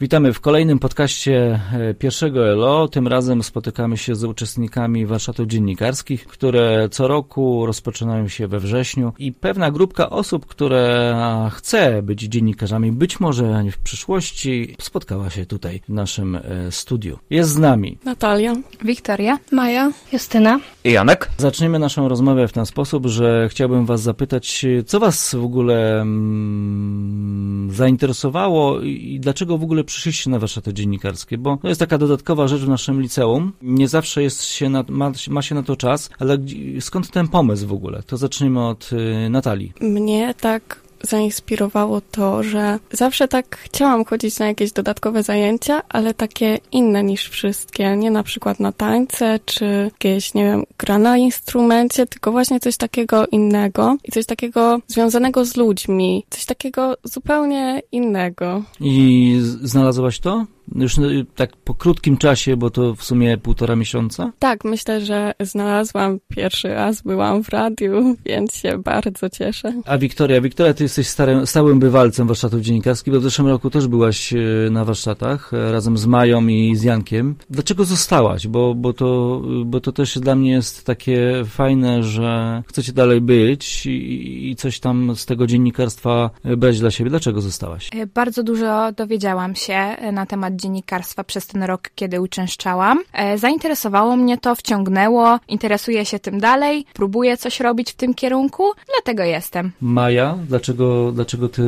Witamy w kolejnym podcaście e, pierwszego ELO. Tym razem spotykamy się z uczestnikami warsztatów dziennikarskich, które co roku rozpoczynają się we wrześniu i pewna grupka osób, które chce być dziennikarzami, być może w przyszłości, spotkała się tutaj w naszym e, studiu. Jest z nami Natalia, Wiktoria, Maja, Justyna i Janek. Zaczniemy naszą rozmowę w ten sposób, że chciałbym was zapytać, co was w ogóle mm, zainteresowało i dlaczego w ogóle przyszliście na warsztaty dziennikarskie, bo to jest taka dodatkowa rzecz w naszym liceum. Nie zawsze jest się na, ma, ma się na to czas, ale skąd ten pomysł w ogóle? To zacznijmy od y, Natalii. Mnie tak zainspirowało to, że zawsze tak chciałam chodzić na jakieś dodatkowe zajęcia, ale takie inne niż wszystkie. Nie na przykład na tańce, czy jakieś, nie wiem, gra na instrumencie, tylko właśnie coś takiego innego i coś takiego związanego z ludźmi. Coś takiego zupełnie innego. I znalazłaś to? Już y, tak po krótkim czasie, bo to w sumie półtora miesiąca? Tak, myślę, że znalazłam pierwszy raz, byłam w radiu, więc się bardzo cieszę. A Wiktoria, Wiktoria, ty jesteś starym, stałym bywalcem warsztatów dziennikarskich, bo w zeszłym roku też byłaś y, na warsztatach e, razem z Mają i z Jankiem. Dlaczego zostałaś? Bo, bo, to, bo to też dla mnie jest takie fajne, że chcecie dalej być i, i coś tam z tego dziennikarstwa brać dla siebie. Dlaczego zostałaś? E, bardzo dużo dowiedziałam się e, na temat dziennikarstwa przez ten rok, kiedy uczęszczałam. E, zainteresowało mnie to, wciągnęło, interesuję się tym dalej, próbuję coś robić w tym kierunku, dlatego jestem. Maja, dlaczego, dlaczego ty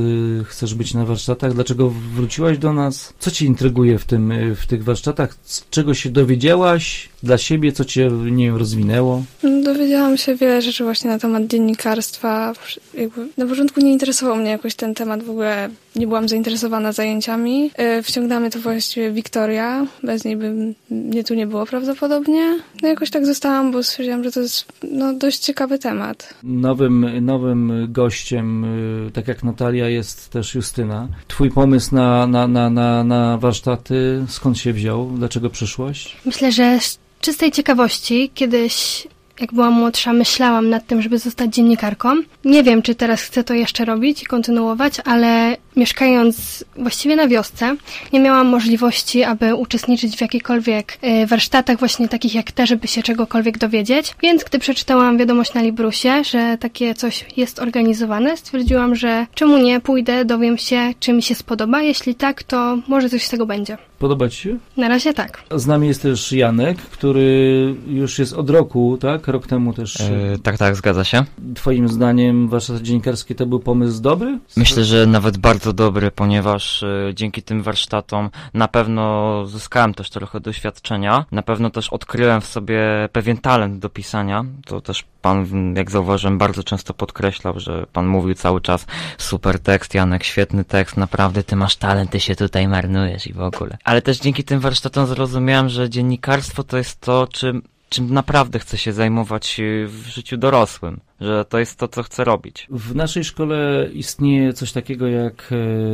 chcesz być na warsztatach? Dlaczego wróciłaś do nas? Co ci intryguje w, tym, w tych warsztatach? Czego się dowiedziałaś dla siebie? Co cię, nie wiem, rozwinęło? Dowiedziałam się wiele rzeczy właśnie na temat dziennikarstwa. Jakby na początku nie interesował mnie jakoś ten temat, w ogóle nie byłam zainteresowana zajęciami. E, wciągnęła mnie to właściwie Wiktoria, bez niej by mnie tu nie było prawdopodobnie. No jakoś tak zostałam, bo stwierdziłam, że to jest no, dość ciekawy temat. Nowym, nowym gościem, y, tak jak Natalia, jest też Justyna. Twój pomysł na, na, na, na, na warsztaty, skąd się wziął? Dlaczego przyszłaś? Myślę, że z czystej ciekawości kiedyś jak byłam młodsza, myślałam nad tym, żeby zostać dziennikarką. Nie wiem, czy teraz chcę to jeszcze robić i kontynuować, ale mieszkając właściwie na wiosce, nie miałam możliwości, aby uczestniczyć w jakichkolwiek e, warsztatach właśnie takich jak te, żeby się czegokolwiek dowiedzieć. Więc gdy przeczytałam wiadomość na Librusie, że takie coś jest organizowane, stwierdziłam, że czemu nie, pójdę, dowiem się, czy mi się spodoba. Jeśli tak, to może coś z tego będzie. Podoba Ci się? Na razie tak. Z nami jest też Janek, który już jest od roku, tak? Rok temu też. Yy, tak, tak, zgadza się. Twoim zdaniem warsztat dziennikarski to był pomysł dobry? Myślę, że nawet bardzo dobry, ponieważ yy, dzięki tym warsztatom na pewno zyskałem też trochę doświadczenia. Na pewno też odkryłem w sobie pewien talent do pisania. To też pan, jak zauważyłem, bardzo często podkreślał, że pan mówił cały czas super tekst, Janek, świetny tekst, naprawdę ty masz talent, ty się tutaj marnujesz i w ogóle. Ale też dzięki tym warsztatom zrozumiałem, że dziennikarstwo to jest to, czym, czym naprawdę chcę się zajmować w życiu dorosłym że to jest to, co chcę robić. W naszej szkole istnieje coś takiego jak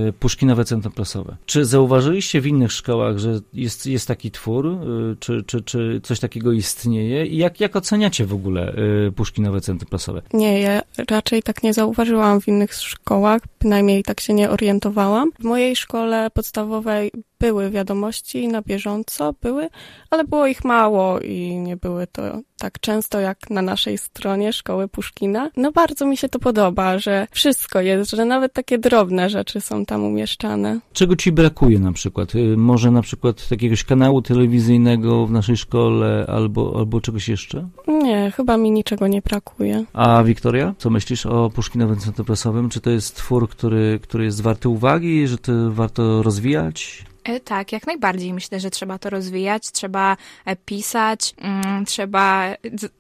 e, Puszkinowe Centrum Prasowe. Czy zauważyliście w innych szkołach, że jest, jest taki twór, e, czy, czy, czy coś takiego istnieje? I jak, jak oceniacie w ogóle e, Puszkinowe Centrum Prasowe? Nie, ja raczej tak nie zauważyłam w innych szkołach, bynajmniej tak się nie orientowałam. W mojej szkole podstawowej były wiadomości na bieżąco, były, ale było ich mało i nie były to tak często jak na naszej stronie szkoły Puszkina. No bardzo mi się to podoba, że wszystko jest, że nawet takie drobne rzeczy są tam umieszczane. Czego ci brakuje na przykład? Y, może na przykład jakiegoś kanału telewizyjnego w naszej szkole albo, albo czegoś jeszcze? Nie, chyba mi niczego nie brakuje. A Wiktoria, co myślisz o Puszkinowym Centrum Prasowym? Czy to jest twór, który, który jest warty uwagi, że to warto rozwijać? E, tak, jak najbardziej. Myślę, że trzeba to rozwijać, trzeba e, pisać, mm, trzeba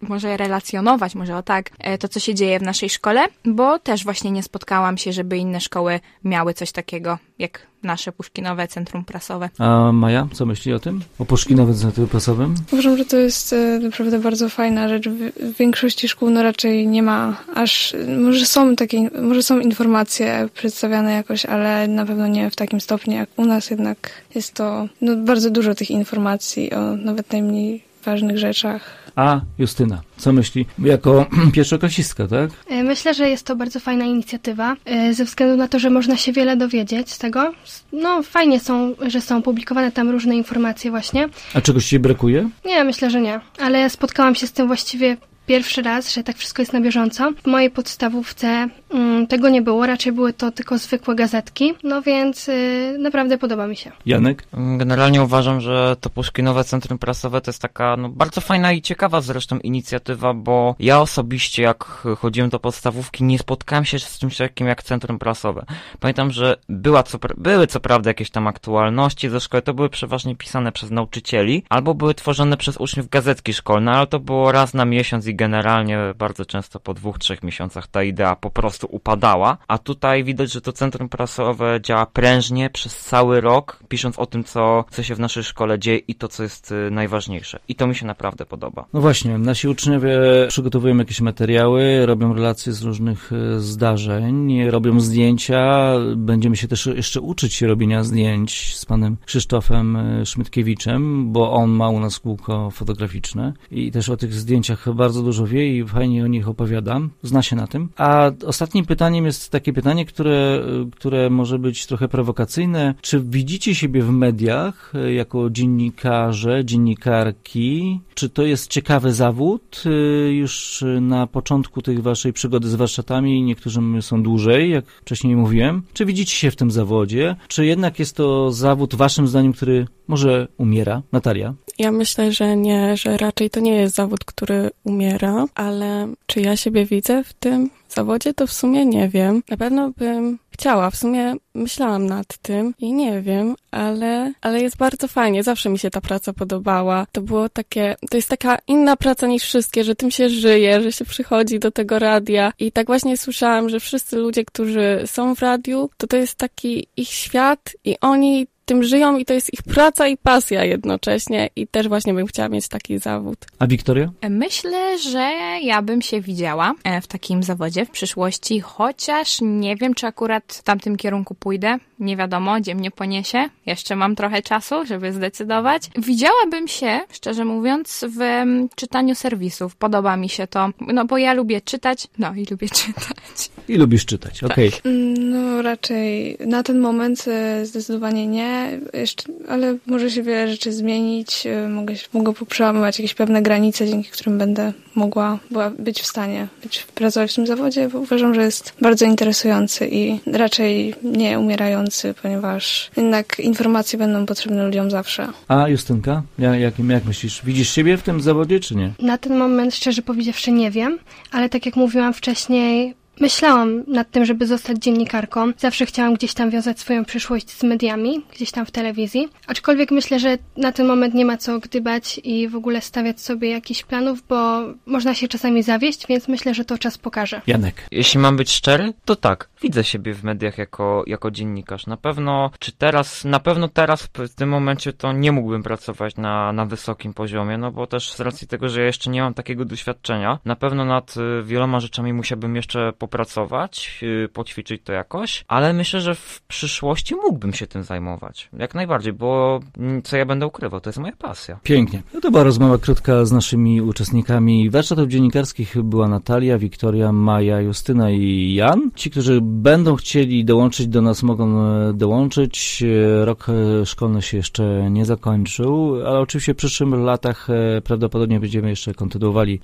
może relacjonować, może o tak, e, to co się dzieje w naszej szkole, bo też właśnie nie spotkałam się, żeby inne szkoły miały coś takiego jak nasze Puszkinowe Centrum Prasowe. A Maja, co myśli o tym? O Puszkinowym Centrum Prasowym? Uważam, że to jest e, naprawdę bardzo fajna rzecz. W większości szkół no raczej nie ma aż, może są takie, może są informacje przedstawiane jakoś, ale na pewno nie w takim stopniu jak u nas jednak jest to no, bardzo dużo tych informacji o nawet najmniej ważnych rzeczach. A Justyna, co myśli? Jako pierwszoklasistka, tak? E, Myślę, że jest to bardzo fajna inicjatywa, e, ze względu na to, że można się wiele dowiedzieć z tego. No, fajnie są, że są publikowane tam różne informacje właśnie. A czegoś ci brakuje? Nie, myślę, że nie. Ale spotkałam się z tym właściwie pierwszy raz, że tak wszystko jest na bieżąco. W mojej podstawówce mm, tego nie było, raczej były to tylko zwykłe gazetki, no więc y, naprawdę podoba mi się. Janek? Generalnie uważam, że to Puszkinowe Centrum Prasowe to jest taka no, bardzo fajna i ciekawa zresztą inicjatywa, bo ja osobiście jak chodziłem do podstawówki nie spotkałem się z czymś takim jak Centrum Prasowe. Pamiętam, że była co, były co prawda jakieś tam aktualności ze szkoły, to były przeważnie pisane przez nauczycieli, albo były tworzone przez uczniów gazetki szkolne, ale to było raz na miesiąc i generalnie bardzo często po dwóch, trzech miesiącach ta idea po prostu upadała, a tutaj widać, że to Centrum Prasowe działa prężnie przez cały rok, pisząc o tym, co, co się w naszej szkole dzieje i to, co jest y, najważniejsze. I to mi się naprawdę podoba. No właśnie, nasi uczniowie przygotowują jakieś materiały, robią relacje z różnych e, zdarzeń, robią zdjęcia. Będziemy się też jeszcze uczyć robienia zdjęć z panem Krzysztofem e, Szmytkiewiczem, bo on ma u nas kółko fotograficzne i też o tych zdjęciach bardzo dużo wie i fajnie o nich opowiada. Zna się na tym. A ostatnim pytaniem jest takie pytanie, które, e, które może być trochę prowokacyjne. Czy widzicie siebie w mediach e, jako dziennikarze, dziennikarki? Czy to jest ciekawy zawód y, już na początku tej waszej przygody z warsztatami? Niektórzy są dłużej, jak wcześniej mówiłem. Czy widzicie się w tym zawodzie? Czy jednak jest to zawód, waszym zdaniem, który może umiera? Natalia? Ja myślę, że nie, że raczej to nie jest zawód, który umiera, ale czy ja siebie widzę w tym zawodzie, to w sumie nie wiem. Na pewno bym chciała, w sumie myślałam nad tym i nie wiem, ale, ale jest bardzo fajnie. Zawsze mi się ta praca podobała. To było takie, to jest taka inna praca niż wszystkie, że tym się żyje, że się przychodzi do tego radia i tak właśnie słyszałam, że wszyscy ludzie, którzy są w radiu, to to jest taki ich świat i oni tym żyją i to jest ich praca i pasja jednocześnie i też właśnie bym chciała mieć taki zawód. A Wiktoria? Myślę, że ja bym się widziała e, w takim zawodzie w przyszłości, chociaż nie wiem, czy akurat w tamtym kierunku pójdę. Nie wiadomo, gdzie mnie poniesie. Jeszcze mam trochę czasu, żeby zdecydować. Widziałabym się, szczerze mówiąc, w em, czytaniu serwisów. Podoba mi się to, no bo ja lubię czytać. No i lubię czytać. I lubisz czytać, okej. Mm, No raczej na ten moment e, zdecydowanie nie, jeszcze, ale może się wiele rzeczy zmienić, e, mogę, mogę poprzełamywać jakieś pewne granice, dzięki którym będę mogła była, być w stanie być, pracować w tym zawodzie, bo uważam, że jest bardzo interesujący i raczej nie umierający, ponieważ jednak informacje będą potrzebne ludziom zawsze. A Justynka? Ja, jak, jak myślisz? Widzisz siebie w tym zawodzie, czy nie? Na ten moment, szczerze powiedziawszy, nie wiem, ale tak jak mówiłam wcześniej, myślałam nad tym, żeby zostać dziennikarką. Zawsze chciałam gdzieś tam wiązać swoją przyszłość z mediami, gdzieś tam w telewizji. Aczkolwiek myślę, że na ten moment nie ma co gdybać i w ogóle stawiać sobie jakichś planów, bo można się czasami zawieść, więc myślę, że to czas pokaże. Janek. Jeśli mam być szczery, to tak, widzę siebie w mediach jako, jako dziennikarz. Na pewno, czy teraz, na pewno teraz w tym momencie to nie mógłbym pracować na, na wysokim poziomie, no bo też z racji tego, że ja jeszcze nie mam takiego doświadczenia, na pewno nad y, wieloma rzeczami musiałbym jeszcze popracować, y, poćwiczyć to jakoś, ale myślę, że w przyszłości mógłbym się tym zajmować. Jak najbardziej, bo mm, co ja będę ukrywał, to jest moja pasja. Pięknie. No to była rozmowa krótka z naszymi uczestnikami warsztatów dziennikarskich. Była Natalia, Wiktoria, Maja, Justyna i Jan. Ci, którzy będą chcieli dołączyć do nas, mogą e, dołączyć. E, Rok e, szkolny się jeszcze nie zakończył, ale oczywiście w przyszłych latach prawdopodobnie będziemy jeszcze kontynuowali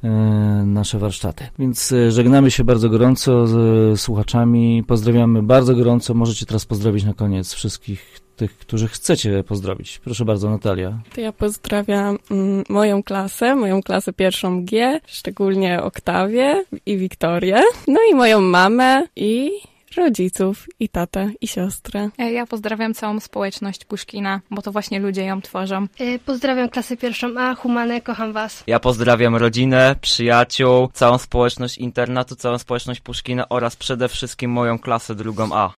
nasze warsztaty. Więc żegnamy się bardzo gorąco z e, słuchaczami. Pozdrawiamy bardzo gorąco. Możecie teraz pozdrowić na koniec wszystkich tych, którzy chcecie pozdrowić. Proszę bardzo, Natalia. To ja pozdrawiam mm, moją klasę, moją klasę pierwszą G, szczególnie Oktawię i Wiktorię, no i moją mamę i rodziców, i tatę, i siostrę. E, Ja pozdrawiam całą społeczność Puszkina, bo to właśnie ludzie ją tworzą. Y, Pozdrawiam klasę pierwszą A, Humane, kocham was. Ja pozdrawiam rodzinę, przyjaciół, całą społeczność internatu, całą społeczność Puszkina oraz przede wszystkim moją klasę drugą A.